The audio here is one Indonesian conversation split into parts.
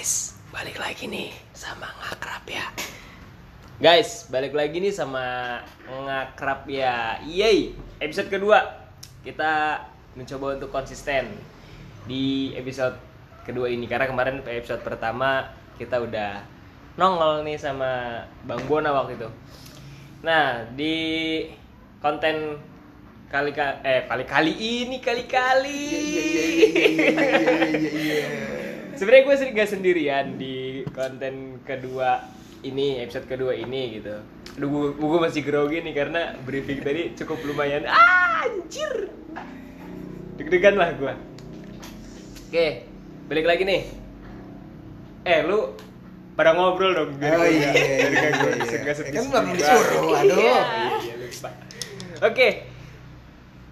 Guys, balik lagi nih sama ngakrab ya. Guys, balik lagi nih sama ngakrab ya. Yeay, episode kedua kita mencoba untuk konsisten di episode kedua ini karena kemarin episode pertama kita udah nongol nih sama Bang Bona waktu itu. Nah, di konten kali eh kali kali ini kali kali sebenarnya gue sering gak sendirian di konten kedua ini episode kedua ini gitu Aduh gue, gue masih grogi nih karena briefing tadi cukup lumayan ah, anjir deg-degan lah gue oke balik lagi nih eh lu pada ngobrol dong biar Oh iya, iya, iya, iya. sedih kan sedih disuruh, banget. aduh. Iya, iya, lupa. Oke,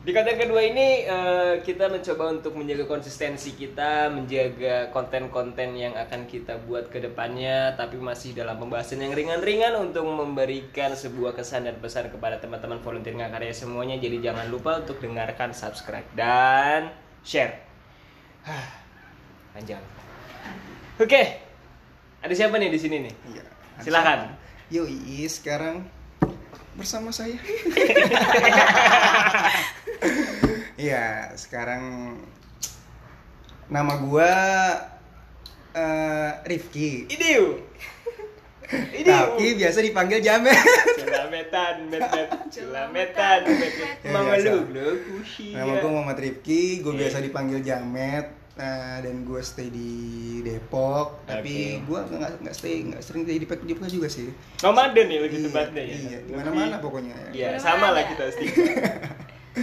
di konten kedua ini eh, kita mencoba untuk menjaga konsistensi kita, menjaga konten-konten yang akan kita buat ke depannya, tapi masih dalam pembahasan yang ringan-ringan untuk memberikan sebuah kesan dan pesan kepada teman-teman volunteer ngakarya semuanya. Jadi jangan lupa untuk dengarkan, subscribe, dan share. Panjang. Oke, ada siapa nih di sini nih? Iya. Silakan. Yoi, sekarang bersama saya. Iya, sekarang nama gua eh, Rifki. Idiu. Idiu. Tapi biasa dipanggil Jamet. Celametan, met met, celametan, met met. Ya, Mama lu, lu. Nama gua Muhammad Rifki, gua Iya. biasa dipanggil Jamet. Nah, dan gue stay di Depok, tapi Oke. gua nggak nggak stay nggak sering stay di Depok Depok juga sih. Nomaden ya lebih Iya, tepatnya ya. Iya, di Lebih- mana-mana pokoknya. Iya, Di sama lah kita sih.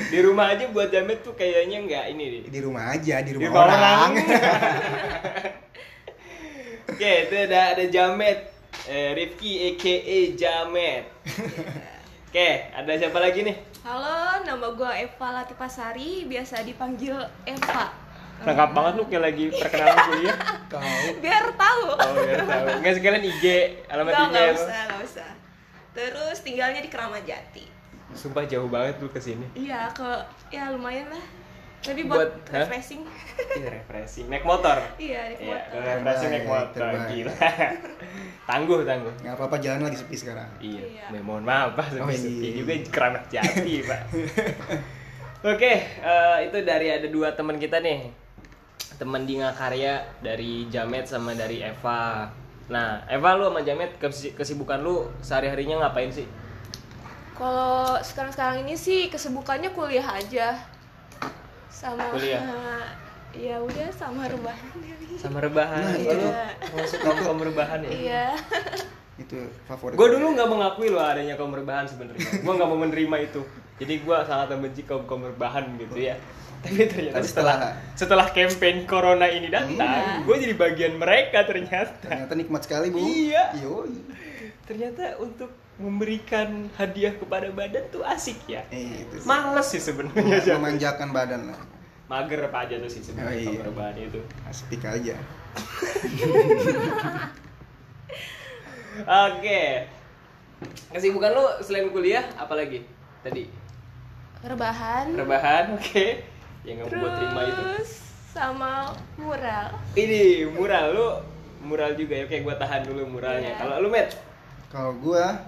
Di rumah aja buat jamet tuh kayaknya nggak ini deh. Di rumah aja, di Di rumah, rumah orang. orang. Oke, itu ada ada Jamet. Eh, Rifki aka Jamet. Oke, ada siapa lagi nih? Halo, nama gue Eva Latifasari, biasa dipanggil Eva. Lengkap banget lu kayak lagi perkenalan kuliah. Kau Biar tahu. Oh, biar tahu. Enggak sekalian IG, alamat Nggak, IG. nggak usah, nggak usah. Terus tinggalnya di Keramat Jati. Sumpah jauh banget lu ke sini. Iya, ke ya lumayan lah. Tapi Buat- buat, refreshing. Iya, refreshing. Naik motor. iya, di Iya, motor. refreshing naik motor. terbaik. Gila. tangguh, tangguh. nggak apa-apa jalan lagi sepi sekarang. Iya, Iya. Mohon maaf Pak, Oh, sepi-sepi iya. juga keramat jati Pak. Oke, eh, itu dari ada dua teman kita nih, teman di Ngakarya dari Jamet sama dari Eva. Nah, Eva lu sama Jamet kesi- kesibukan lu sehari-harinya ngapain sih? Kalau sekarang-sekarang ini sih kesibukannya kuliah aja. Sama Kuliah? ya udah sama rebahan. Sama rebahan. Nah, itu lu masuk kaum rebahan ya? Iya. Itu favorit. Gue dulu nggak mengakui loh adanya kaum rebahan sebenarnya. Gue nggak mau menerima itu. Jadi gue sangat membenci kaum kaum rebahan gitu ya. Tapi ternyata Tapi setelah setelah campaign corona ini datang, Iya. gue jadi bagian mereka ternyata. Ternyata nikmat sekali, Bu. Iya. Yoi. Ternyata untuk memberikan hadiah kepada badan tuh asik ya. Eh, itu sih. Males sih sebenarnya. Jam. memanjakan badan lah. Mager apa aja tuh sih sebenarnya Oh, iya. kaum rebahan itu. Asik aja. Oke. Kesibukan lu selain kuliah apalagi? Tadi Rebahan. rebahan, oke. Yang nggak gue terima itu. Terus sama mural. Ini mural lu mural juga ya. Oke, gua tahan dulu muralnya. Iya. Kalau lu met Kalau gua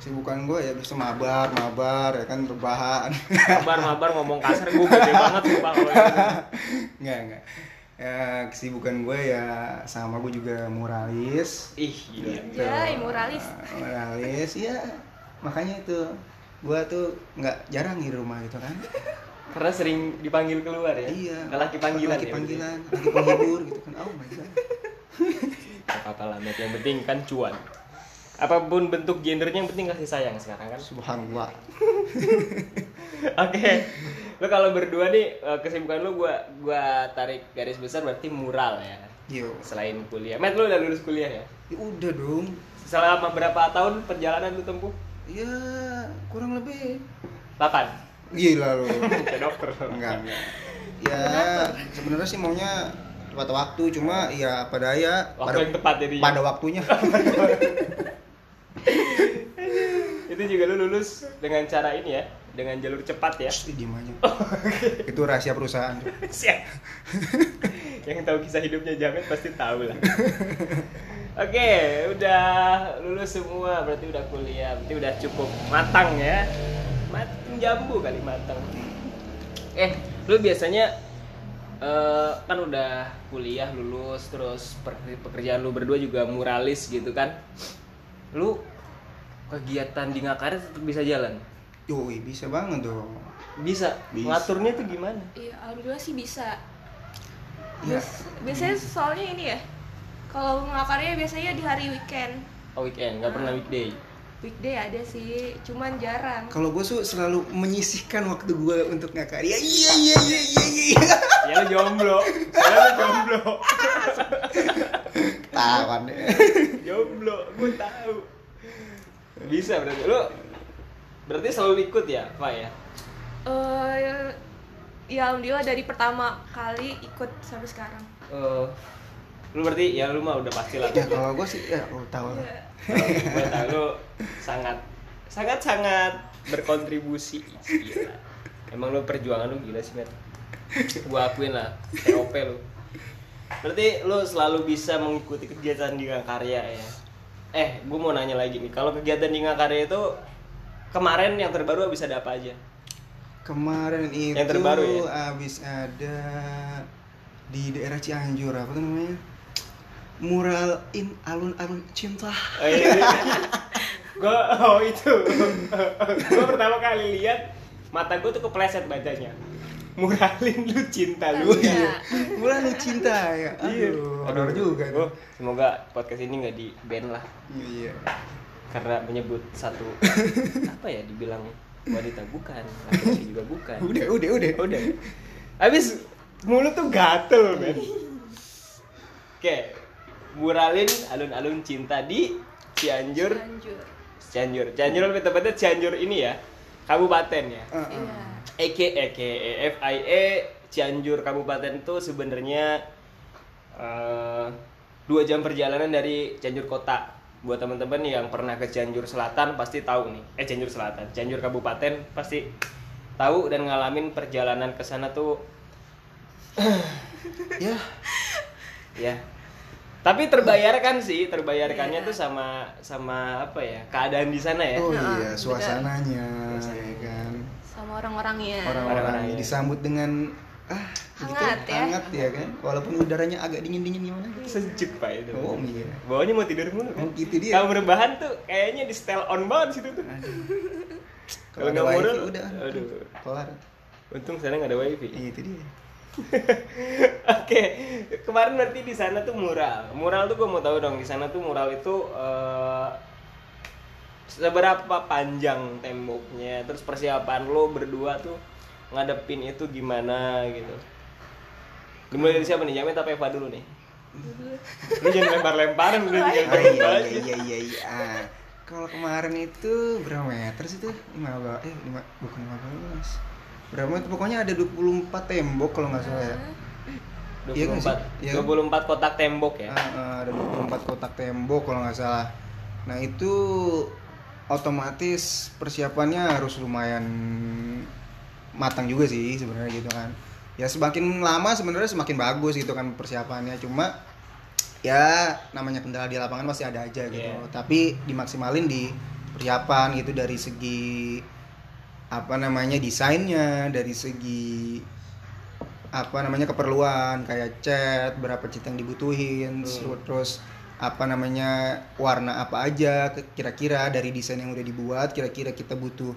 sibukan gua ya bisa mabar, mabar ya kan rebahan. mabar-mabar ngomong kasar gue gede banget sumpah kalau itu. Enggak, enggak. Ya, kesibukan gue ya sama gue juga muralis. Ih, gila. Gitu. Ya, muralis. Muralis, ya. Makanya itu gua tuh nggak jarang di rumah gitu kan. Karena sering dipanggil keluar ya. Iya. Laki panggilan Laki ya. panggilan, laki penghibur gitu kan. Oh my god. Apa-apa lah. Yang penting kan cuan. Apa pun bentuk gendernya yang penting kasih sayang sekarang kan. Subhanallah. Oke. Lu kalau berdua nih eh, kesibukan lu gua gua tarik garis besar berarti mural ya. Yo. Selain kuliah. Met lu udah lulus kuliah ya? Ya udah dong. Selama berapa tahun perjalanan lu tempuh? Ya kurang lebih 8. Gila lu. Kayak dokter. enggak, enggak. Ya sebenarnya sih maunya tepat waktu cuma ya pada ya Waktu pada, yang tepat jadinya. pada waktunya. Itu juga lu lulus dengan cara ini ya, dengan jalur cepat ya. Pasti diem aja. Itu rahasia perusahaan. Siap. yang tahu kisah hidupnya Jamet pasti tahu lah. Oke, udah lulus semua, berarti udah kuliah, berarti udah cukup matang ya. Matang jambu kali matang. Eh, lu biasanya eh, kan udah kuliah lulus terus pekerjaan lu berdua juga muralis gitu kan. Lu kegiatan di Ngakaret tetap bisa jalan? Yoi, bisa banget dong. Bisa. Bisa. Ngaturnya tuh gimana? Iya, alhamdulillah sih bisa. Ya. Bias- biasanya soalnya ini ya. Kalau ngakarnya biasanya di hari weekend. Oh weekend, nggak pernah weekday. Weekday ada sih, cuman jarang. Kalau gue tuh selalu menyisihkan waktu gue untuk ngakar. Ya iya iya iya iya iya. Ya lu jomblo. Ya jomblo. Tawan deh. jomblo, gue tahu. Bisa berarti lu berarti selalu ikut ya, Pak ya? Eh, ya alhamdulillah dari pertama kali ikut sampai sekarang. Eh, lu berarti ya lu mah udah pasti lah. Ya kalau gue sih ya oh, tahu lah. gue tahu lu sangat sangat sangat berkontribusi. Gila. Emang lu perjuangan lu gila sih, Met. Gua akuin lah, TOP lu. Berarti lu selalu bisa mengikuti kegiatan di Karya ya. Eh, gue mau nanya lagi nih. Kalau kegiatan di Karya itu kemarin yang terbaru bisa ada apa aja? Kemarin itu Yang terbaru ya? abis ada di daerah Cianjur apa tuh namanya? Mural in alun-alun cinta. Oh, iya. gue oh itu. gue pertama kali lihat mata gue tuh kepleset bacanya. Muralin lu cinta lu. Iya. Mural lu cinta ya. Iya. Aduh, honor juga Gua, semoga podcast ini nggak di ban lah Iya. karena menyebut satu apa ya dibilang wanita bukan, laki-laki juga bukan. Udah, udah, udah. Udah. Habis mulut tuh gatel, men. Oke. Muralin alun-alun cinta di Cianjur. Lanjut. Cianjur. Cianjur lebih tepatnya Cianjur ini ya. Kabupaten ya. Ah, ah. Iya. EK EK FIE Cianjur Kabupaten itu sebenarnya eh, dua jam perjalanan dari Cianjur kota. Buat teman-teman yang pernah ke Cianjur Selatan pasti tahu nih. Eh Cianjur Selatan, Cianjur Kabupaten pasti tahu dan ngalamin perjalanan ke sana tuh Ya, ya. Tapi terbayarkan sih, terbayarkannya Iya. tuh sama sama apa ya? Keadaan di sana ya. oh iya, suasananya, ya kan. Sama orang-orangnya. Orang-orang. Orang-orang disambut dengan ah, Hangat gitu, ya. hangat ya kan. Walaupun udaranya agak dingin-dingin gimana. Sejuk Pak itu. Oh iya. Bawahnya mau tidur mulu kan? Oh, gitu dia. Kalau berbahan tuh kayaknya di style on banget situ tuh. Kalau nggak wifi mural, udah. aduh. Kelar. Untung sana nggak ada wifi. Iya, itu dia. Oke, kemarin berarti di sana tuh mural. Mural tuh gue mau tahu dong di sana tuh mural itu eh, seberapa panjang temboknya, terus persiapan lo berdua tuh ngadepin itu gimana gitu. Dimulai dari siapa nih? Jamet apa Eva dulu nih? Lu jangan lempar-lemparan, lu jangan Ah, iya, iya, iya, iya, iya. Ah, Kalau kemarin itu berapa meter sih tuh? 15 eh 5 bukan 15. Berapa meter? Pokoknya ada 24 tembok kalau nggak salah ya. Iya nggak sih? 24, Iya. 24 kotak tembok ya. Ah, ah, ada 24 kotak tembok kalau nggak salah. Nah itu otomatis persiapannya harus lumayan matang juga sih sebenarnya gitu kan. Ya semakin lama sebenarnya semakin bagus gitu kan persiapannya. Cuma ya namanya kendala di lapangan pasti ada aja gitu. Iya. Tapi dimaksimalin di persiapan gitu dari segi apa namanya desainnya, dari segi apa namanya keperluan kayak cat berapa cat yang dibutuhin Hmm. terus apa namanya warna apa aja kira-kira dari desain yang udah dibuat kira-kira kita butuh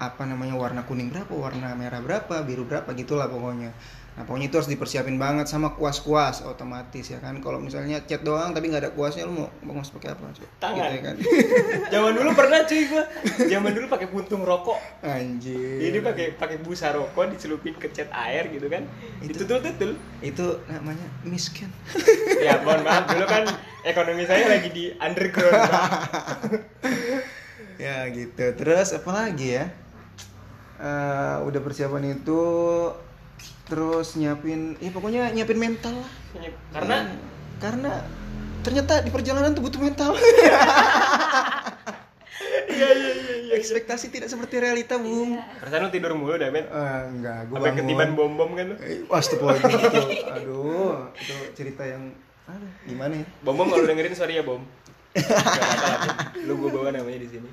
apa namanya warna kuning berapa warna merah berapa biru berapa gitulah pokoknya nah pokoknya itu harus dipersiapin banget sama kuas-kuas otomatis ya kan kalau misalnya cat doang tapi nggak ada kuasnya lu mau mau ngus pakai apa? Tangan. gitu ya kan Zaman dulu pernah cuy gua. Zaman dulu pakai puntung rokok. anjir Jadi pakai pakai busa rokok dicelupin ke cat air gitu kan. Itu- Ditutul-tutul. itu namanya miskin Ya mohon maaf dulu kan ekonomi saya lagi di underground. Ya gitu terus apa lagi ya Eh, udah persiapan itu terus nyiapin ya pokoknya nyiapin mental lah Karena Ya, karena ternyata di perjalanan tuh butuh mental Iya iya iya iya. ekspektasi tidak seperti realita bung Perasaan lu tidur mulu dah, men. Eh, enggak gue Sampai ketiban bom-bom kan lu. Eh, Astagfirullahaladzim itu, aduh, itu cerita yang aduh, gimana ya? Bom-bom kalau dengerin sorry ya, Bom. Gak apa-apa, Lu gua bawa namanya di sini.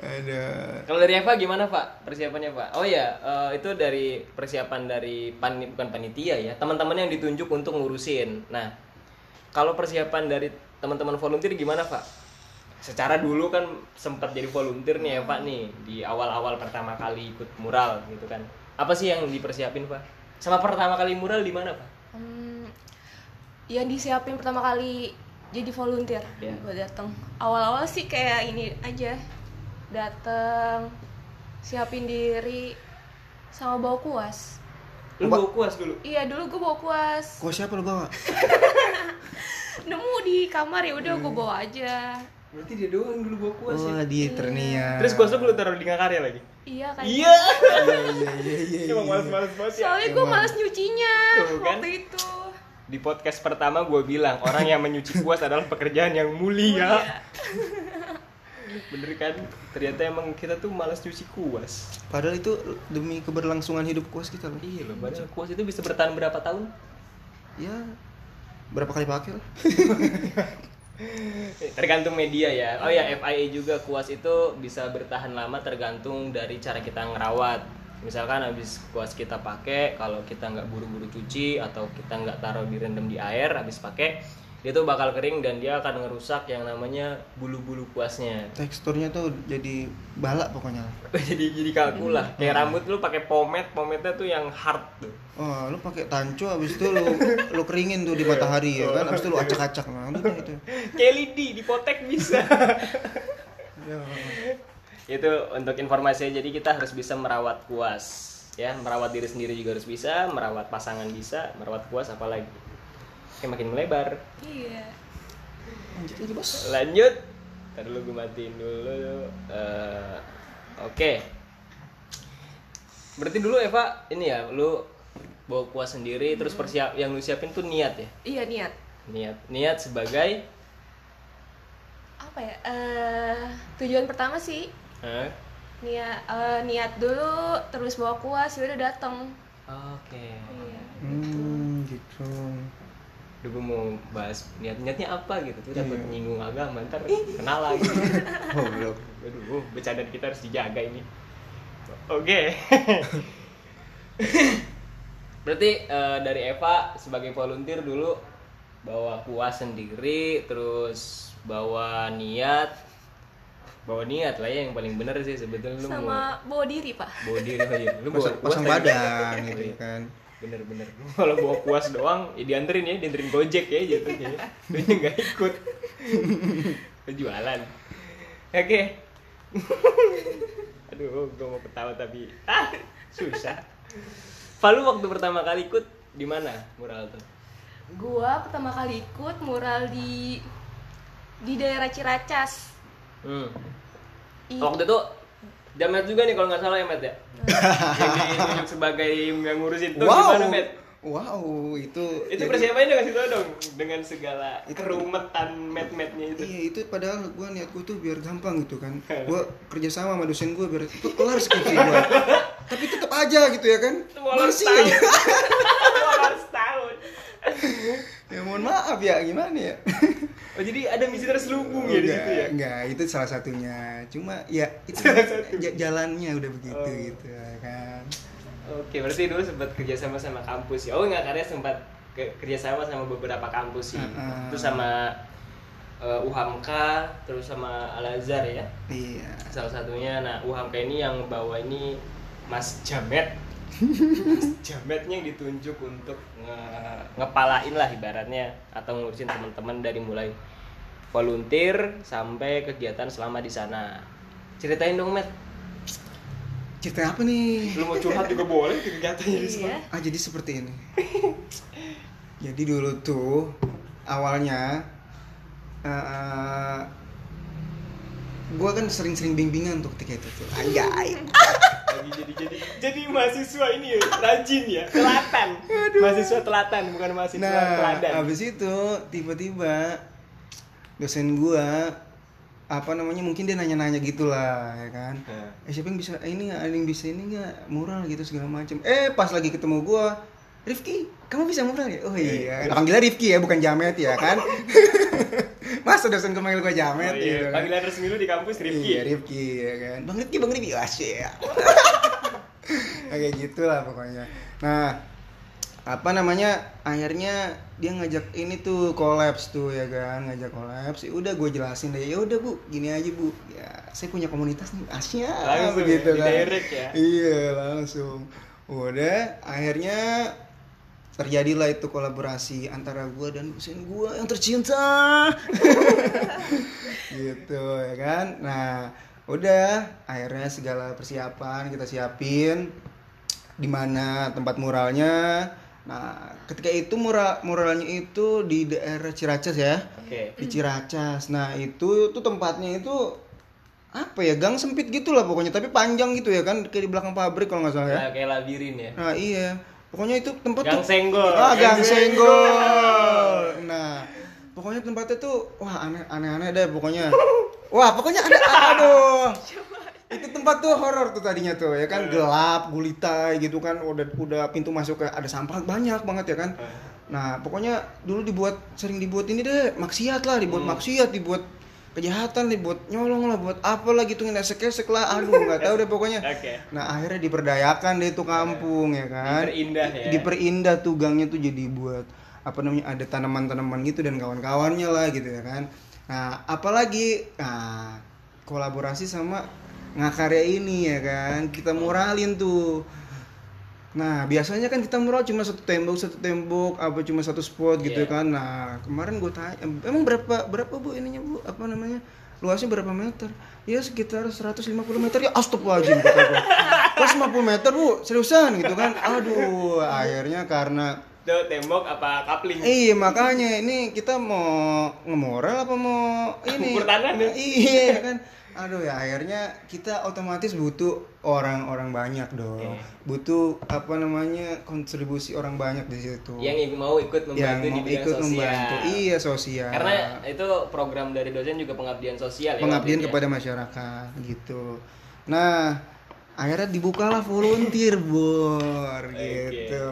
Ada. Kalau dari Eva gimana Pak persiapannya Pak? Oh ya eh, itu dari persiapan dari pan bukan panitia ya teman-teman yang ditunjuk untuk ngurusin. Nah kalau persiapan dari teman-teman volunteer gimana Pak? Secara dulu kan sempat jadi volunteer nih ya Pak nih di awal-awal pertama kali ikut mural gitu kan. Apa sih yang dipersiapin Pak? Sama pertama kali mural di mana Pak? Hmm, yang disiapin pertama kali jadi volunteer Iya. buat datang. Awal-awal sih kayak ini aja, datang, siapin diri, sama bawa kuas. Lu bawa kuas dulu. Iya dulu gue bawa kuas, Kok siapa lo bawa? nemu di kamar ya udah gue bawa aja. Berarti dia doang dulu bawa kuas Oh, ya. di Ternia. Terus kuas lu lu taruh di ngakarya lagi? Iya kan. Iya. Iya, iya, iya, iya. Emang iya. males-males banget ya. Soalnya gue males nyucinya Tuh, kan? waktu itu. Di podcast pertama gue bilang orang yang menyuci kuas adalah pekerjaan yang mulia. Bener kan? Ternyata emang kita tuh malas nyuci kuas. Padahal itu demi keberlangsungan hidup kuas kita loh. Iya loh, padahal kuas itu bisa bertahan berapa tahun? Ya, berapa kali pakai lah? Tergantung media ya. Oh ya, FIA juga kuas itu bisa bertahan lama tergantung dari cara kita ngerawat. Misalkan habis kuas kita pakai, kalau kita nggak buru-buru cuci atau kita nggak taruh direndam di air, habis pakai dia tuh bakal kering dan dia akan ngerusak yang namanya bulu-bulu kuasnya. Teksturnya tuh jadi balak pokoknya. jadi jadi kaku lah. Kayak rambut lu pakai pomade, pomade tuh yang hard tuh. Oh, lu pakai tanco habis itu lu lu keringin tuh di matahari ya kan, habis itu lu acak-acak nah udah itu. Kayak lidi dipotek bisa. Ya. itu untuk informasi jadi kita harus bisa merawat kuas ya merawat diri sendiri juga harus bisa merawat pasangan bisa merawat kuas apalagi Oke makin melebar Iya. Lanjut aja, Bos. lanjut Ntar dulu gue matiin dulu Eh, oke berarti dulu Eva ini ya lu bawa kuas sendiri terus persiap yang lu siapin tuh niat ya Iya niat. niat niat sebagai Apa ya? Eh tujuan pertama sih Hah? niat eh, niat dulu terus bawa kuas ya udah datang. oke Iya. Hmm, gue mau bahas niat-niatnya apa gitu tuh dapat Iya. nyinggung agama ntar kenal lagi Oh, belum. aduh bercanda kita harus dijaga ini oke berarti eh, dari Eva sebagai volunteer dulu bawa kuas sendiri terus bawa niat bawa niat lah ya yang paling bener sih sebetulnya lu mau Sama bawa diri pak. bawa diri aja lu bawa Pasang, kuas pasang badan Oh, gitu iya. kan. Bener-bener. Kalau bawa kuas doang ya dianterin ya dianterin gojek ya jatuhnya ya dia nggak ikut. Jualan oke. Aduh gue mau ketawa tapi ah susah. Palu waktu pertama kali ikut di mana mural tuh? Gua pertama kali ikut mural di di daerah Ciracas. hmm. I- waktu itu Jamet juga nih kalau nggak salah ya Met ya? Yang ditunjuk sebagai yang ngurusin tuh wow. gimana Met Wow, itu itu jadi- persiapannya dengan situ dong dengan segala Itu- kerumetan met-metnya itu. Iya itu padahal gue niat gue tuh biar gampang gitu kan. Gue kerjasama sama dosen gue biar cepet kelar skripsi gue Tapi tetap aja gitu ya kan. Masih aja Molor setahun. Ya mohon maaf ya gimana ya Oh jadi ada misi terselubung ya di Enggak, situ ya? enggak, itu salah satunya Cuma ya itu jalannya udah begitu Oh. gitu ya kan Oke berarti dulu sempat kerjasama sama kampus ya? Oh nggak karya sempat ke- kerjasama sama beberapa kampus sih Uh-uh. Itu sama uh, UHAMKA, terus sama Al-Azhar ya Iya Salah satunya, nah UHAMKA ini yang bawa ini Mas Jamet Jametnya yang ditunjuk untuk nge- ngepalain lah ibaratnya Atau ngurusin teman-teman dari mulai volunteer sampai kegiatan selama di sana Ceritain dong Met, Cerita apa nih? lu mau curhat juga boleh kegiatannya di sana Iya. Ah jadi seperti ini. jadi dulu tuh awalnya gue kan sering-sering bimbingan tuh ketika itu tuh. Anjay. lagi jadi jadi jadi mahasiswa ini ya rajin ya telatan mahasiswa telatan bukan mahasiswa Nah, teladan. abis itu tiba-tiba dosen gua apa namanya mungkin dia nanya-nanya gitulah ya kan? Nah. eh siapa yang bisa eh, ini nggak ada yang bisa ini nggak? Mural gitu segala macam eh pas lagi ketemu gua Rifki kamu bisa mural ya? Oh iya nah, panggilnya Rifki ya bukan Jamet ya kan masa dosen gue manggil gua Jamet Oh, gitu iya. kan. Panggilan resmi lu di kampus Rifki. Iya, Rifki ya kan. Bang Rifki, Bang Rifki, asyik. Kayak gitu lah pokoknya. Nah, apa namanya? Akhirnya dia ngajak ini tuh kolaps tuh ya kan, ngajak kolaps. Ya udah gue jelasin deh. Ya udah Bu, gini aja Bu. Ya, saya punya komunitas nih, Asia Langsung begitu ya, kan. direct ya? Iya, langsung. Udah, akhirnya terjadilah itu kolaborasi antara gua dan dosen gua yang tercinta. Gitu ya kan? Nah udah akhirnya segala persiapan kita siapin. Di mana tempat muralnya? Nah ketika itu mural muralnya itu di daerah Ciracas ya? Oke. di Ciracas. Nah itu tuh tempatnya itu apa ya? Gang sempit gitu lah pokoknya tapi panjang gitu ya kan? Kayak di belakang pabrik kalau nggak salah ya. Nah, kayak labirin ya. Nah iya, pokoknya itu tempat Gang tuh senggol. Ah, gang Gang senggol. Nah, pokoknya tempatnya tuh wah aneh aneh-aneh deh pokoknya. Wah, pokoknya ada aduh. Itu tempat tuh horor tuh tadinya tuh ya kan gelap, gulita gitu kan udah udah pintu masuk ke ada sampah banyak banget ya kan. Nah, pokoknya dulu dibuat sering dibuat ini deh, maksiat lah, dibuat maksiat, dibuat kejahatan, dibuat nyolong lah, buat apa lah gitu ngesek-ngesek lah. Aduh, nggak tahu deh pokoknya. Oke. Nah akhirnya diperdayakan deh itu kampung ya kan. Diperindah ya. Diperindah tuh gangnya tuh jadi buat apa namanya ada tanaman-tanaman gitu dan kawan-kawannya lah gitu ya kan. Nah apalagi nah kolaborasi sama ngakarya ini ya kan kita muralin tuh. Nah biasanya kan kita mural cuma satu tembok satu tembok apa cuma satu spot gitu Iya. kan. Nah kemarin gue tanya emang berapa berapa bu ininya bu apa namanya luasnya berapa meter? Ya sekitar 150 meter ya astagfirullahaladzim kata gue. Pas 50 meter bu seriusan gitu kan. Aduh akhirnya karena Tuh tembok apa kapling? Iya makanya ini kita mau ngemoral apa mau ini? Ukur tangan ya? Iya kan. Aduh ya akhirnya kita otomatis butuh orang-orang banyak dong. Oke. Butuh apa namanya kontribusi orang banyak di situ. Yang mau ikut membantu yang di mau bidang ikut sosial. membantu. Iya sosial. Karena itu program dari dosen juga pengabdian sosial ya. pengabdian itu ya? kepada masyarakat gitu. Nah, akhirnya dibukalah volunteer bor gitu.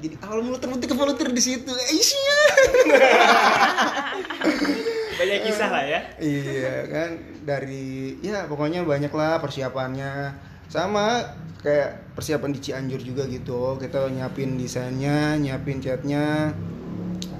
Jadi awal mula terbukti ke volunteer di situ. Aisyah. Banyak kisah lah ya. iya kan dari ya pokoknya banyak lah persiapannya sama kayak persiapan di Cianjur juga gitu kita nyiapin desainnya nyiapin catnya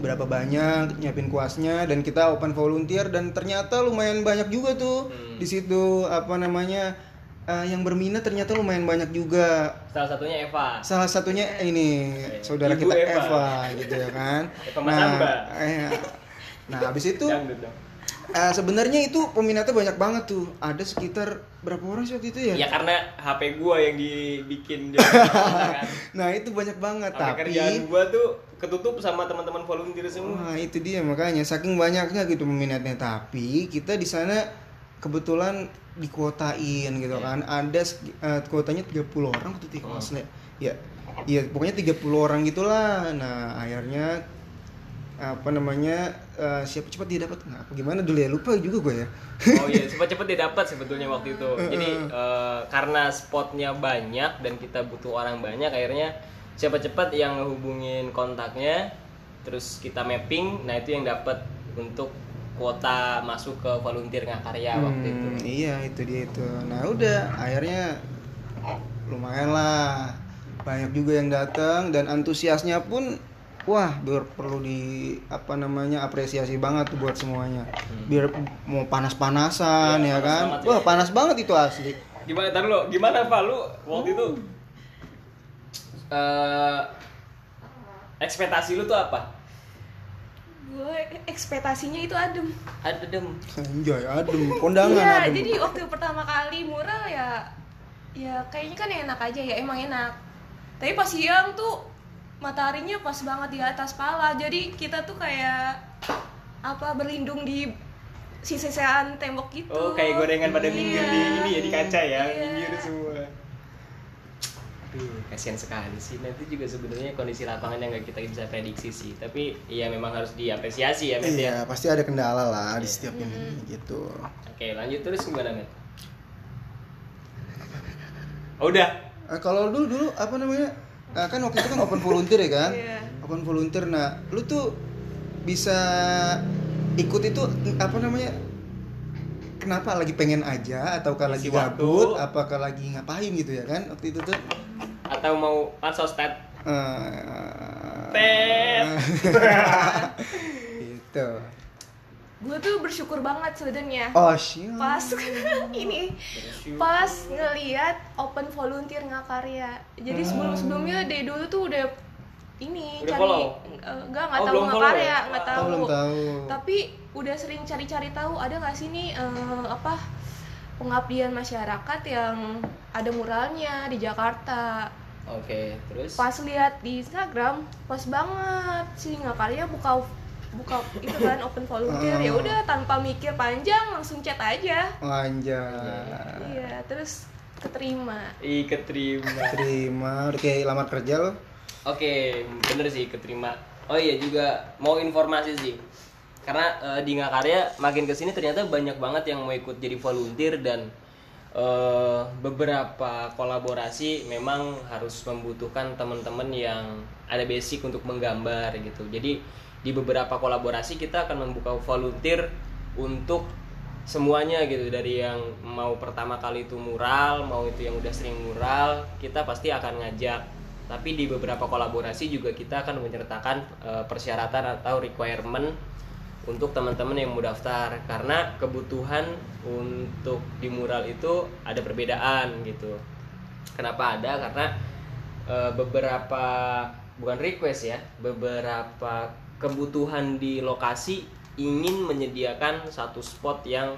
berapa banyak nyiapin kuasnya dan kita open volunteer dan ternyata lumayan banyak juga tuh Hmm. di situ apa namanya eh, yang berminat ternyata lumayan banyak juga Salah satunya Eva. salah satunya ini saudara Ibu kita Eva. Eva. gitu ya kan Eva Masamba. eh, nah habis itu Dangdut dong. Eh, sebenarnya itu peminatnya banyak banget tuh. Ada sekitar berapa orang sih waktu itu ya? Ya karena HP gua yang dibikin jadi kan. Nah, itu banyak banget HP tapi kerjaan gua tuh ketutup sama teman-teman volunteer semua. Wah, itu dia makanya saking banyaknya gitu peminatnya tapi kita di sana kebetulan dikuotain gitu Iya. kan. Ada eh, kuotanya 30 orang waktu itu Oh. ya. Ya. Pokoknya 30 orang gitulah. Nah, akhirnya apa namanya eh, siapa cepat dia dapat nah, apa gimana dulu ya lupa juga gue ya Oh iya, cepat-cepat dia dapat sebetulnya waktu itu. Jadi eh, karena spotnya banyak dan kita butuh orang banyak, akhirnya cepat-cepat yang ngehubungin kontaknya, terus kita mapping, nah itu yang dapat untuk kuota masuk ke volunteer ngakarya waktu itu. Hmm, iya itu dia itu nah udah akhirnya lumayan lah banyak juga yang datang dan antusiasnya pun wah ber- perlu di apa namanya apresiasi banget tuh buat semuanya biar mau panas-panasan Iya, ya panas kan banget wah ya. panas banget itu asli Gimana tar lo? Gimana Pak lu waktu itu? eh ekspektasi lu tuh apa? Gue ekspektasinya itu adem Ada dem. anjay adem kondangan iya adem jadi waktu pertama kali mural ya ya kayaknya kan enak aja ya emang enak tapi pas siang tuh mataharinya pas banget di atas pala jadi kita tuh kayak apa berlindung di sisa-sisaan tembok gitu Oh, kayak gorengan pada minggir di Iya. ini ya di kaca ya, Iya. minggir semua. Aduh, kasihan sekali sih. Nanti juga sebenarnya kondisi lapangan yang nggak kita bisa prediksi sih. Tapi ya memang harus diapresiasi ya, Met. ya. Iya, pasti ada kendala lah di Iya. setiap ini gitu. Oke, lanjut terus gimana, Met? Oh, udah. Eh, kalau dulu dulu apa namanya? eh, kan waktu itu kan open volunteer ya kan? Iya. Open volunteer. Nah, lu tuh bisa ikut itu apa namanya? Kenapa lagi pengen aja ataukah lagi Isi waktu. gabut, apakah lagi ngapain gitu ya kan? Waktu itu tuh Atau mau pansos tet? eh, Tet. gitu. gue tuh bersyukur banget sebenarnya Oh, siap. pas ini pas ngeliat open volunteer ngakarya jadi sebelum sebelumnya dari dulu tuh udah ini Udah cari follow? eh, enggak nggak Oh, tahu ngakarya ya? nggak Wah. tahu Oh, belum tahu. tapi udah sering cari-cari tahu ada nggak sih nih eh, apa pengabdian masyarakat yang ada muralnya di Jakarta Oke, terus? pas lihat di Instagram pas banget sih ngakarya buka buka itu kan open volunteer ya Oh. udah tanpa mikir panjang langsung chat aja Anjay. iya terus keterima Ih, keterima. Terima, udah kayak lamar kerja lo. Oke, bener sih keterima. Oh iya juga mau informasi sih. Karena eh, di Ngakarya makin ke sini ternyata banyak banget yang mau ikut jadi volunteer dan eh, beberapa kolaborasi memang harus membutuhkan teman-teman yang ada basic untuk menggambar gitu. Jadi di beberapa kolaborasi kita akan membuka volunteer untuk semuanya gitu dari yang mau pertama kali itu mural mau itu yang udah sering mural kita pasti akan ngajak tapi di beberapa kolaborasi juga kita akan menyertakan eh, persyaratan atau requirement untuk teman-teman yang mau daftar. Karena kebutuhan untuk di mural itu ada perbedaan gitu. Kenapa ada? Karena eh, beberapa bukan request ya beberapa kebutuhan di lokasi ingin menyediakan satu spot yang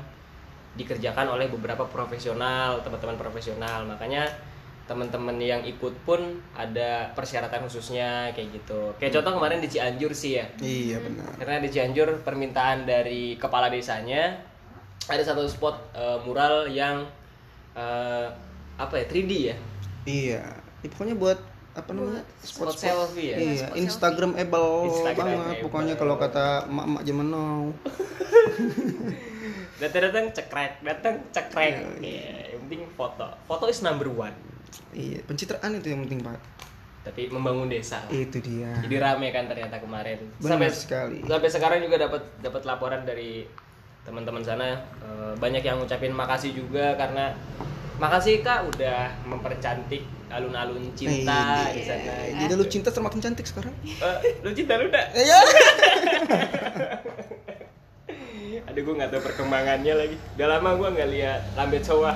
dikerjakan oleh beberapa profesional teman-teman profesional. Makanya teman-teman yang ikut pun ada persyaratan khususnya kayak gitu. Kayak contoh kemarin di Cianjur sih ya. Iya benar. karena di Cianjur permintaan dari kepala desanya ada satu spot eh, mural yang eh, apa ya 3D ya? Iya. Ini pokoknya buat apa namanya? spot selfie ya? Iya, spot Instagramable Instagramable. banget pokoknya kalau kata emak-emak zaman now. datang-datang cekrek datang cekrek. Iya, yang penting foto. Foto is number one Iya, pencitraan itu yang penting, Pak. tapi membangun desa Itu dia. jadi rame kan ternyata kemarin Benar sampai sekali. sampai sekarang juga dapat dapat laporan dari teman-teman sana Eh, banyak yang ngucapin makasih juga karena makasih kak udah mempercantik alun-alun cinta Iya. di sana Jadi lu cinta semakin cantik sekarang. Eh, lu cinta lu dah Iya. aduh gue nggak tahu perkembangannya lagi udah lama gue nggak lihat lambe cowok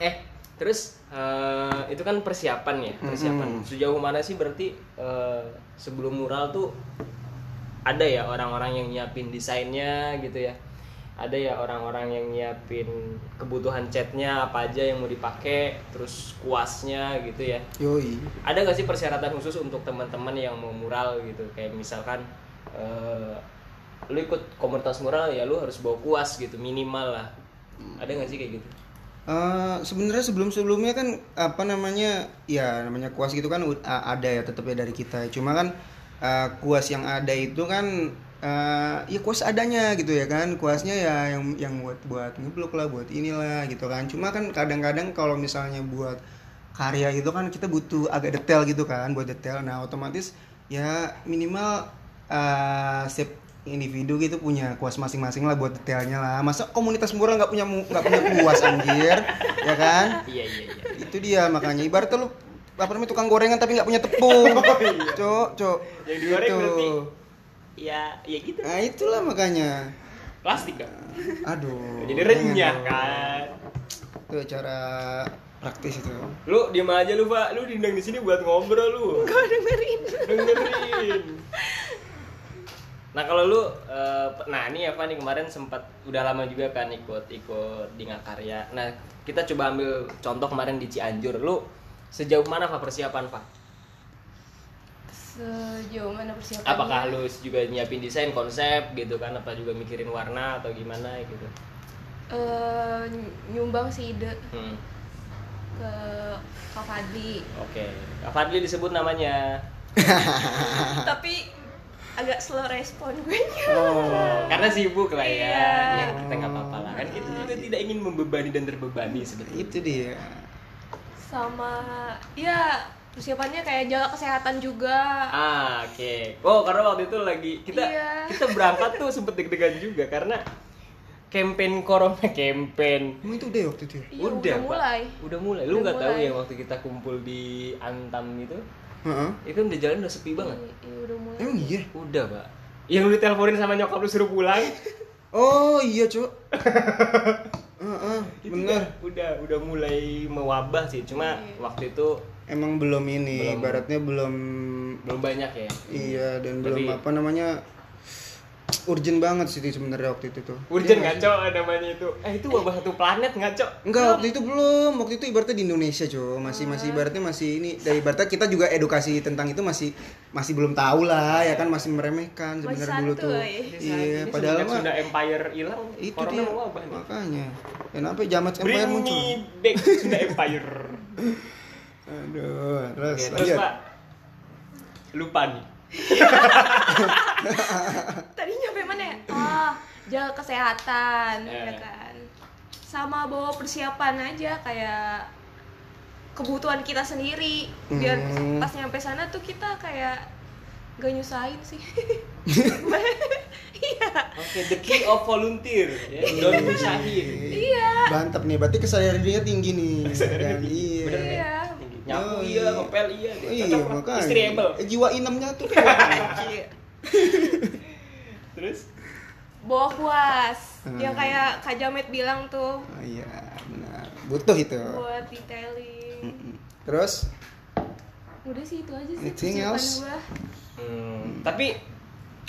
eh terus eh, itu kan persiapan ya persiapan. Mm-mm. sejauh mana sih berarti eh, sebelum mural tuh ada ya orang-orang yang nyiapin desainnya gitu ya? Ada ya orang-orang yang nyiapin kebutuhan catnya apa aja yang mau dipakai terus kuasnya gitu ya? Yoi. ada gak sih persyaratan khusus untuk teman-teman yang mau mural gitu? Kayak misalkan eh, lu ikut komunitas mural ya lu harus bawa kuas gitu minimal lah. Ada gak sih kayak gitu Eh, sebenarnya sebelum-sebelumnya kan apa namanya ya namanya kuas gitu kan ada ya tetap ya dari kita. Cuma kan eh, kuas yang ada itu kan eh, ya kuas adanya gitu ya kan. Kuasnya ya yang yang buat buat ngeblok lah buat inilah gitu kan. Cuma kan kadang-kadang kalau misalnya buat karya itu kan kita butuh agak detail gitu kan buat detail. Nah otomatis ya minimal setiap individu gitu punya kuas masing-masing lah buat detailnya lah. Masa komunitas mural nggak punya nggak punya kuas anjir? Ya kan? Iya iya iya. Itu dia makanya. Ibaratnya lu apa namanya tukang gorengan tapi nggak punya tepung. Cok cok. Yang digoreng Gitu. berarti. Ya ya gitu. Nah itulah makanya. Plastik kan aduh. Jadi renyah kan? Itu cara praktis itu. Lu diem aja lu pak. Lu diundang di sini buat ngobrol lu. Gue dengerin. Dengerin nah kalau lu eh, nah ini Eva nih kemarin sempat udah lama juga kan ikut ikut di Ngakarya nah kita coba ambil contoh kemarin di Cianjur. Lu sejauh mana pak persiapan pak sejauh mana persiapannya? Apakah lu juga nyiapin desain konsep gitu kan? Apa juga mikirin warna atau gimana gitu? Eh, nyumbang sih ide. Hmm. ke Kak Fadli. Oke, Kak Fadli disebut namanya. tapi agak slow respon gue Oh, karena sibuk lah ya. Iya. Ya kita nggak apa-apa lah. Kan kita juga tidak ingin membebani dan terbebani sebetulnya. itu dia sama ya persiapannya kayak jaga kesehatan juga Ah, oke. Oh, karena waktu itu lagi kita Iya. kita berangkat tuh sempet deg-degan juga karena campaign corona campaign. emang itu udah ya waktu itu ya Iya, udah Pak. mulai. Udah mulai. Lu Udah nggak tahu ya waktu kita kumpul di Antam itu? Heeh. Itu udah jalan udah sepi banget. Iya, iya, udah mulai emang iya Udah, Pak. Yang lu diteleponin sama nyokap lu suruh pulang. oh iya cok Heeh, bener Udah, udah udah mulai mewabah sih. Cuma Iya. waktu itu emang belum ini Belum. ibaratnya belum belum banyak ya. iya dan Tapi- belum apa namanya urgent banget sih sebenarnya waktu itu tuh Urgent Iya ngaco namanya itu. Eh itu wabah satu planet ngaco. Enggak, waktu itu belum. Waktu itu ibaratnya di Indonesia, cuy. Masih masih ibaratnya masih ini dari ibaratnya kita juga edukasi tentang itu masih masih belum tahu lah ya kan masih meremehkan sebenarnya dulu tuh. Iya, Ini padahal mah Sunda Empire hilang, itu dia mewabah nih. makanya. Dan apa Jamat Empire Bring muncul. me back Sunda Empire. Aduh, terus Oke, terus lanjut. Pak. Lupa nih. Tadi nyampe mana ya ah jaga kesehatan Iya. ya kan sama bawa persiapan aja kayak kebutuhan kita sendiri biar Hmm. pas nyampe sana tuh kita kayak gak nyusahin sih iya Oke, the key of volunteer. Ya. Don't nyusahin. iya Mantap nih, berarti kesadaran dirinya tinggi nih. Kesadaran. Iya. Iya. Nyapu Oh, iya, iya. ngepel iya. Oh, iya, Cocok lah. makanya. Istriable. Eh, jiwa inemnya tuh. Iya. Terus? bawa kuas Hmm. yang kayak Kak Jamet bilang tuh Oh, iya, benar. Butuh itu. buat detailing Mm-mm. Terus udah sih itu aja sih Anything else? gua Hmm, tapi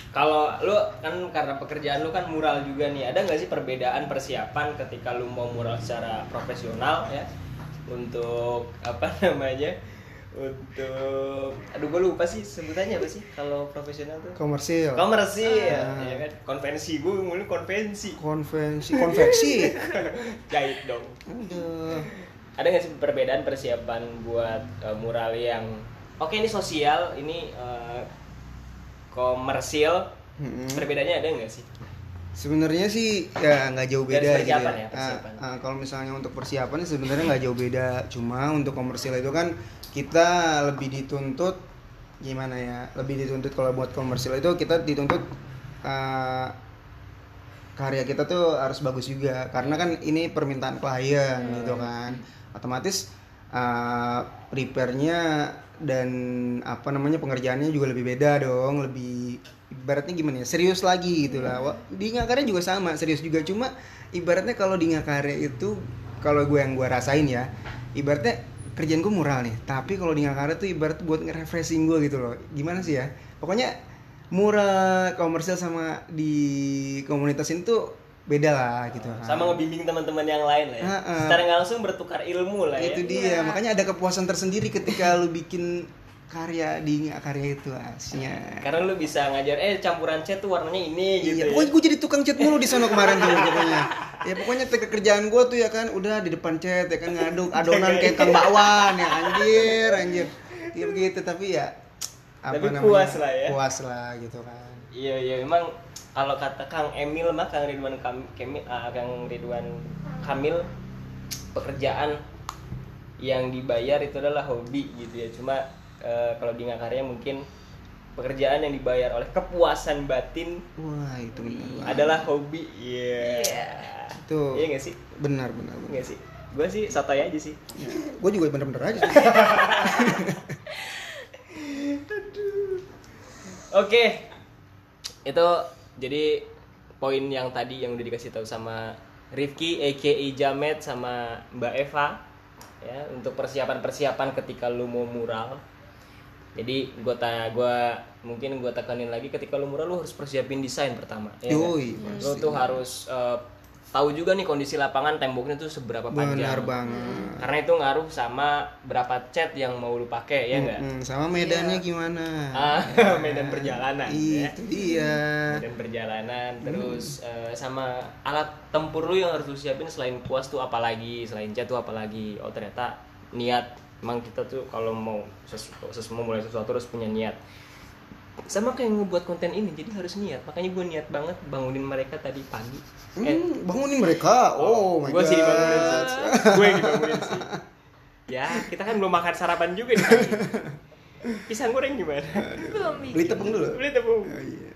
kalau lu kan karena pekerjaan lu kan mural juga nih, ada nggak sih perbedaan persiapan ketika lu mau mural secara profesional ya untuk apa namanya? Untuk aduh gue lupa sih sebutannya apa sih kalau profesional tuh? komersil. Komersil, Ah. ya kan? Konvensi gue mulai konvensi. konvensi konveksi Jahit dong. Aduh. Ada nggak sih perbedaan persiapan buat eh, mural yang oke ini sosial, ini eh, komersil, Mm-mm. Perbedaannya ada nggak sih? Sebenarnya sih ya nggak jauh beda gitu ya, Ah, persiapan. ah, kalau misalnya untuk persiapan sebenarnya nggak jauh beda cuma untuk komersil itu kan kita lebih dituntut gimana ya lebih dituntut kalau buat komersil itu kita dituntut ah, karya kita tuh harus bagus juga karena kan ini permintaan klien Hmm. gitu kan otomatis uh, prepare-nya dan apa namanya pengerjaannya juga lebih beda dong lebih ibaratnya gimana ya serius lagi gitu lah. Di ngakarya juga sama serius juga. Cuma ibaratnya kalau di ngakarya itu kalau gue yang gue rasain ya ibaratnya kerjaan gue mural nih. Tapi kalau di ngakarya tuh ibarat buat nge-refreshing gue gitu loh. Gimana sih ya? Pokoknya mural komersil sama di komunitas ini tuh beda lah gitu Sama ngebimbing teman-teman yang lain lah ya. Ah, ah. Secara nggak langsung bertukar ilmu lah ya. itu dia makanya ada kepuasan tersendiri ketika lu bikin karya di karya itu aslinya Karena lu bisa ngajar, eh campuran cat tuh warnanya ini gitu. iya ya. pokoknya gue jadi tukang cat mulu di sana kemarin tuh pokoknya ya pokoknya kerjaan gue tuh ya kan udah di depan cat ya kan ngaduk adonan kayak kang bakwan ya anjir anjir ya begitu tapi ya Tapi puas lah ya. puas lah gitu kan Iya iya memang kalau kata Kang Emil mah Kang Ridwan Kam, Kemi- ah, Kang Ridwan Kamil pekerjaan yang dibayar itu adalah hobi gitu ya. Cuma eh, kalau di Ngakarya mungkin pekerjaan yang dibayar oleh kepuasan batin wah itu benar adalah hobi. Iya. Iya. itu Iya nggak sih? benar benar benar Nggak sih? Gue sih sotoy aja sih. gue juga bener-bener aja sih. Oke. Itu jadi poin yang tadi yang udah dikasih tahu sama Rifki aka Jamet sama Mbak Eva ya untuk persiapan-persiapan ketika lu mau mural. Jadi gue tanya gua mungkin gue tekanin lagi ketika lu mural lu harus persiapin desain pertama. ya kan? Yoi, Lu tuh harus eh, tahu juga nih kondisi lapangan temboknya tuh seberapa panjang. benar banget. Karena itu ngaruh sama berapa cat yang mau lu pakai ya enggak? Hmm, sama medannya gimana? Ah, medan perjalanan ya. itu dia. Medan perjalanan terus eh, sama alat tempur lu yang harus lu siapin selain kuas tuh apalagi selain cat tuh apalagi oh ternyata niat. Emang kita tuh kalau mau sesuatu, sesuatu mau mulai sesuatu harus punya niat sama kayak ngebuat konten ini jadi harus niat makanya gue niat banget bangunin mereka tadi pagi eh, Hmm, bangunin mereka. Oh, my gue god. sih dibangunin sih gue yang dibangunin sih ya kita kan belum makan sarapan juga nih pisang goreng gimana belum Beli tepung dulu. beli tepung Oh, iya.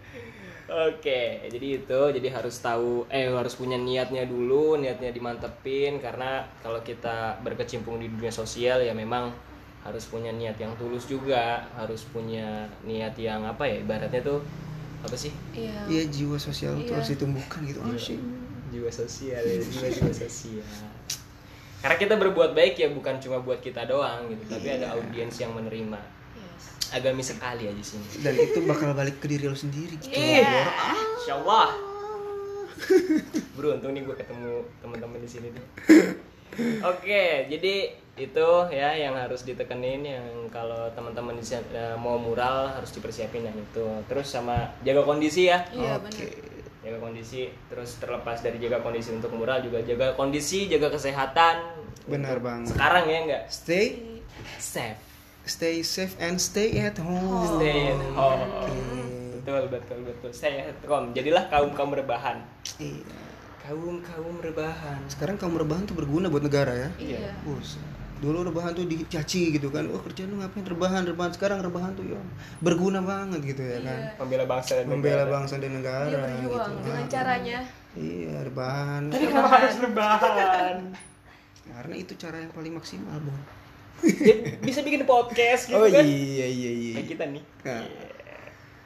Oke, jadi itu jadi harus tahu eh harus punya niatnya dulu, niatnya dimantepin karena kalau kita berkecimpung di dunia sosial ya memang harus punya niat yang tulus juga, harus punya niat yang apa ya ibaratnya tuh apa sih? iya Iya, jiwa sosial itu Iya. harus ditumbuhkan gitu. Oh, shit. Jiwa sosial, ya, jiwa jiwa sosial. Karena kita berbuat baik ya bukan cuma buat kita doang gitu, tapi ada audiens yang menerima. Yes. Agami sekali aja sini. Dan itu bakal balik ke diri lo sendiri gitu. Iya. Insya Allah. Beruntung nih gue ketemu teman-teman di sini tuh. Oke, jadi itu ya yang harus ditekenin yang kalau teman-teman eh, mau mural harus dipersiapin yang itu. Terus sama jaga kondisi ya. iya Oke. benar Jaga kondisi, terus terlepas dari jaga kondisi untuk mural juga jaga kondisi, jaga kesehatan. Benar banget. Sekarang ya enggak? Stay Safe. stay safe and stay at home. Stay at home. Oke. Betul, betul, betul. Stay at home. Jadilah kaum-kaum rebahan. Iya. Kaum-kaum rebahan. Sekarang kaum rebahan tuh berguna buat negara ya. iya Bus. Dulu rebahan tuh dicaci gitu kan. Oh kerjaan lu ngapain rebahan rebahan. Sekarang rebahan tuh ya berguna banget gitu ya kan. Membela bangsa dan Membela negara. bangsa dan negara. dia berjuang gitu. dengan caranya Iya rebahan. Tadi kenapa harus rebahan? Karena itu cara yang paling maksimal bang. Dia bisa bikin podcast gitu oh kan? iya iya iya. Kayak kita nih. Nah.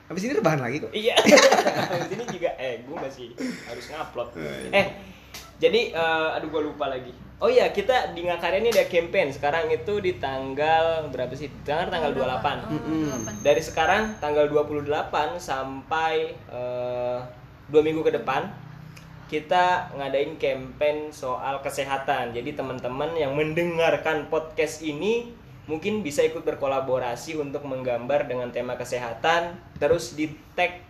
Habis ini rebahan lagi kok. Iya. Di sini juga eh gue masih harus ngupload. Eh jadi eh, aduh gue lupa lagi. Oh iya kita di Ngakarya ini ada campaign sekarang itu di tanggal berapa sih? Tanggal tanggal 28. Oh, Mm-mm. 28. Dari sekarang tanggal 28 sampai eh, dua minggu ke depan kita ngadain campaign soal kesehatan. Jadi teman-teman yang mendengarkan podcast ini mungkin bisa ikut berkolaborasi untuk menggambar dengan tema kesehatan terus di tag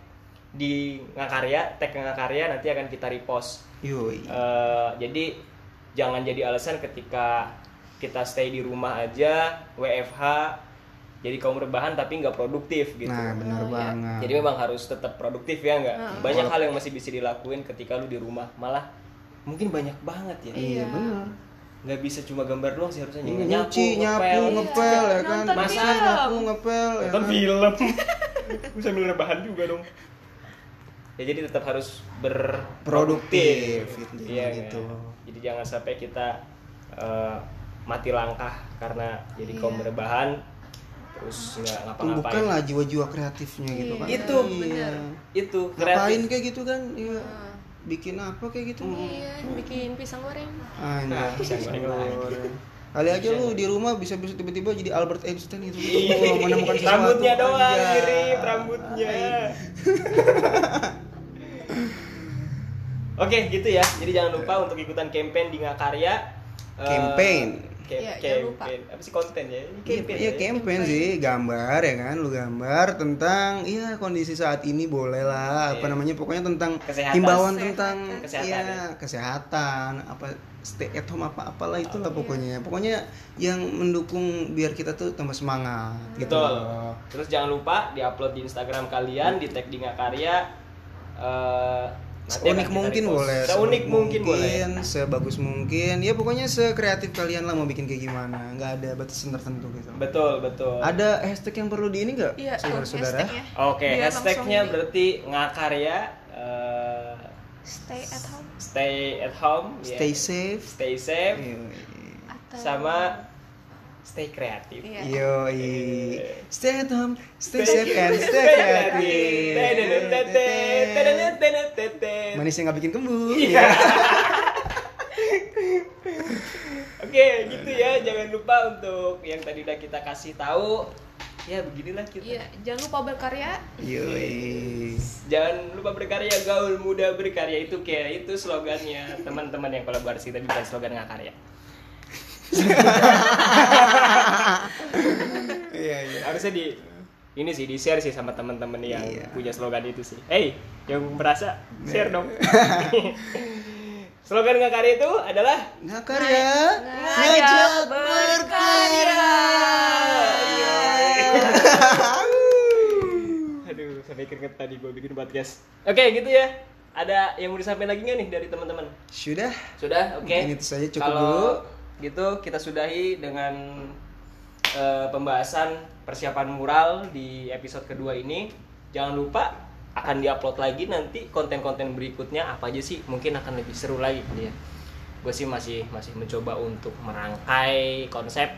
di Ngakarya, tag Ngakarya nanti akan kita repost. Yoi. Eh, jadi jangan jadi alasan ketika kita stay di rumah aja WFH jadi kaum rebahan tapi nggak produktif gitu. Nah benar Oh, iya. banget. Jadi memang harus tetap produktif ya nggak? Hmm. Banyak hal yang masih bisa dilakuin ketika lu di rumah. Malah mungkin banyak banget ya. Iya Iya. benar. Nggak bisa cuma gambar doang sih harusnya Nyuci, nyapu, nyapu, ngepel. ngepel ya kan. Masak, nyapu, ngepel ya Nonton kan. film. Bisa sambil rebahan juga dong. Ya jadi tetap harus berproduktif. Produktif, intinya Iya gitu. gitu. Jadi jangan sampai kita eh, mati langkah karena jadi kaum Iya. rebahan terus nggak ngapa-ngapain. Tumbuhkanlah jiwa-jiwa kreatifnya gitu Iya, kan. Itu, Iya. benar. Itu Ngapain kreatif. kayak gitu kan? Iya. Nah, Bikin apa kayak gitu? iya bikin pisang goreng Nah, Anjay. pisang goreng lagi. Kali aja lu di rumah bisa bisa tiba-tiba jadi Albert Einstein gitu. Oh, menemukan sesuatu. rambutnya doang mirip rambutnya. Oke gitu ya. Jadi jangan lupa untuk ikutan campaign di Ngakarya. Eh, Campaign. Iya, lupa. campaign. Apa sih konten ya? Ini Iya, campaign. iya ya? campaign sih, gambar ya kan, lu gambar tentang iya kondisi saat ini boleh lah, apa Iya. namanya pokoknya tentang Kesehatan. himbauan Kesehatan. tentang Kesehatan, iya ya. kesehatan, apa stay at home apa apalah itulah Iya. pokoknya, pokoknya yang mendukung biar kita tuh tambah semangat gitu. Betul. Terus jangan lupa diupload di Instagram kalian, di tag di Ngakarya. Eh, Seunik kita mungkin boleh, Seunik mungkin boleh. sebagus mungkin, ya pokoknya sekreatif kalian lah mau bikin kayak gimana, nggak ada batasan tertentu gitu. Betul betul. Ada hashtag yang perlu di ini nggak, iya saudara-saudara? hashtagnya. Oke, Biar hashtagnya berarti Ngakarya. eh, stay at home stay at home. ya. Stay safe. Stay safe. Atau sama stay kreatif. iya Yoi. Stay at home, stay Stay safe and stay kreatif. Manisnya nggak bikin kembung. Iya. Oke, gitu ya. Jangan lupa untuk yang tadi udah kita kasih tahu. Ya, beginilah kita. iya jangan lupa berkarya Yoi. Jangan lupa berkarya gaul muda berkarya itu kayak itu slogannya teman-teman yang kolaborasi tapi bukan slogan ngakarya. Iya iya. Harusnya di ini sih di share sih sama teman-teman yang Iya. punya slogan itu sih. Hey, yang merasa share dong. Slogan Ngakarya itu adalah Ngakarya, Ngajak ngajak berkarya. Aduh, sampai keringet tadi gue bikin podcast. Oke, gitu ya. Ada yang mau disampaikan lagi nggak nih dari teman-teman? Sudah. Sudah, oke. Mungkin itu saja cukup Kalau dulu. gitu kita sudahi dengan eh, pembahasan persiapan mural di episode kedua ini. Jangan lupa akan diupload lagi nanti konten-konten berikutnya apa aja sih? Mungkin akan lebih seru lagi gitu ya. Gue sih masih masih mencoba untuk merangkai konsep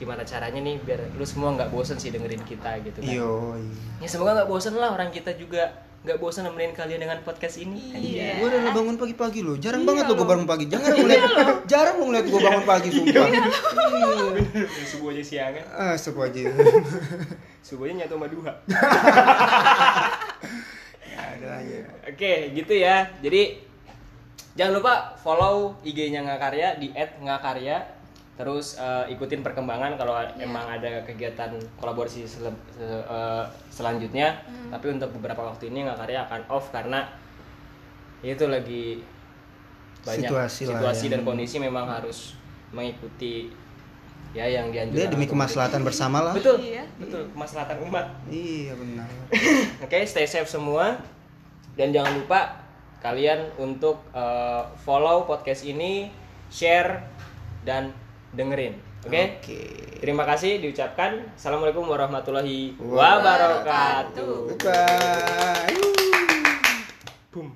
gimana caranya nih biar lu semua nggak bosen sih dengerin kita gitu kan. Yo. Ya semoga nggak bosen lah orang kita juga nggak bosen nemenin kalian dengan podcast ini. Iya. Gue udah bangun pagi-pagi loh. Jarang banget loh gue bangun pagi. Jangan lu ngeliat. Jarang lu ngeliat gue bangun pagi sumpah. Iya. Subuh aja siangan. Ah, stop aja. Subuhnya nyatu sama duha. Ya, ada aja. Oke, gitu ya. Jadi jangan lupa follow IG-nya Ngakarya di @ngakarya. Terus eh, ikutin perkembangan kalau emang ada kegiatan kolaborasi sele- se- eh, selanjutnya. Tapi untuk beberapa waktu ini Ngakarya akan off karena itu lagi banyak Situasi situasi dan yang- kondisi memang harus mengikuti ya yang dianjurkan. Dia demi kemaslahatan bersama lah. Betul, Iya. betul kemaslahatan umat. Iya benar. Oke, stay safe semua dan jangan lupa kalian untuk uh, follow podcast ini, share dan dengerin. Oke? Oke. Terima kasih diucapkan. Assalamualaikum warahmatullahi Wabarakatuh. wabarakatuh. Bye. Boom.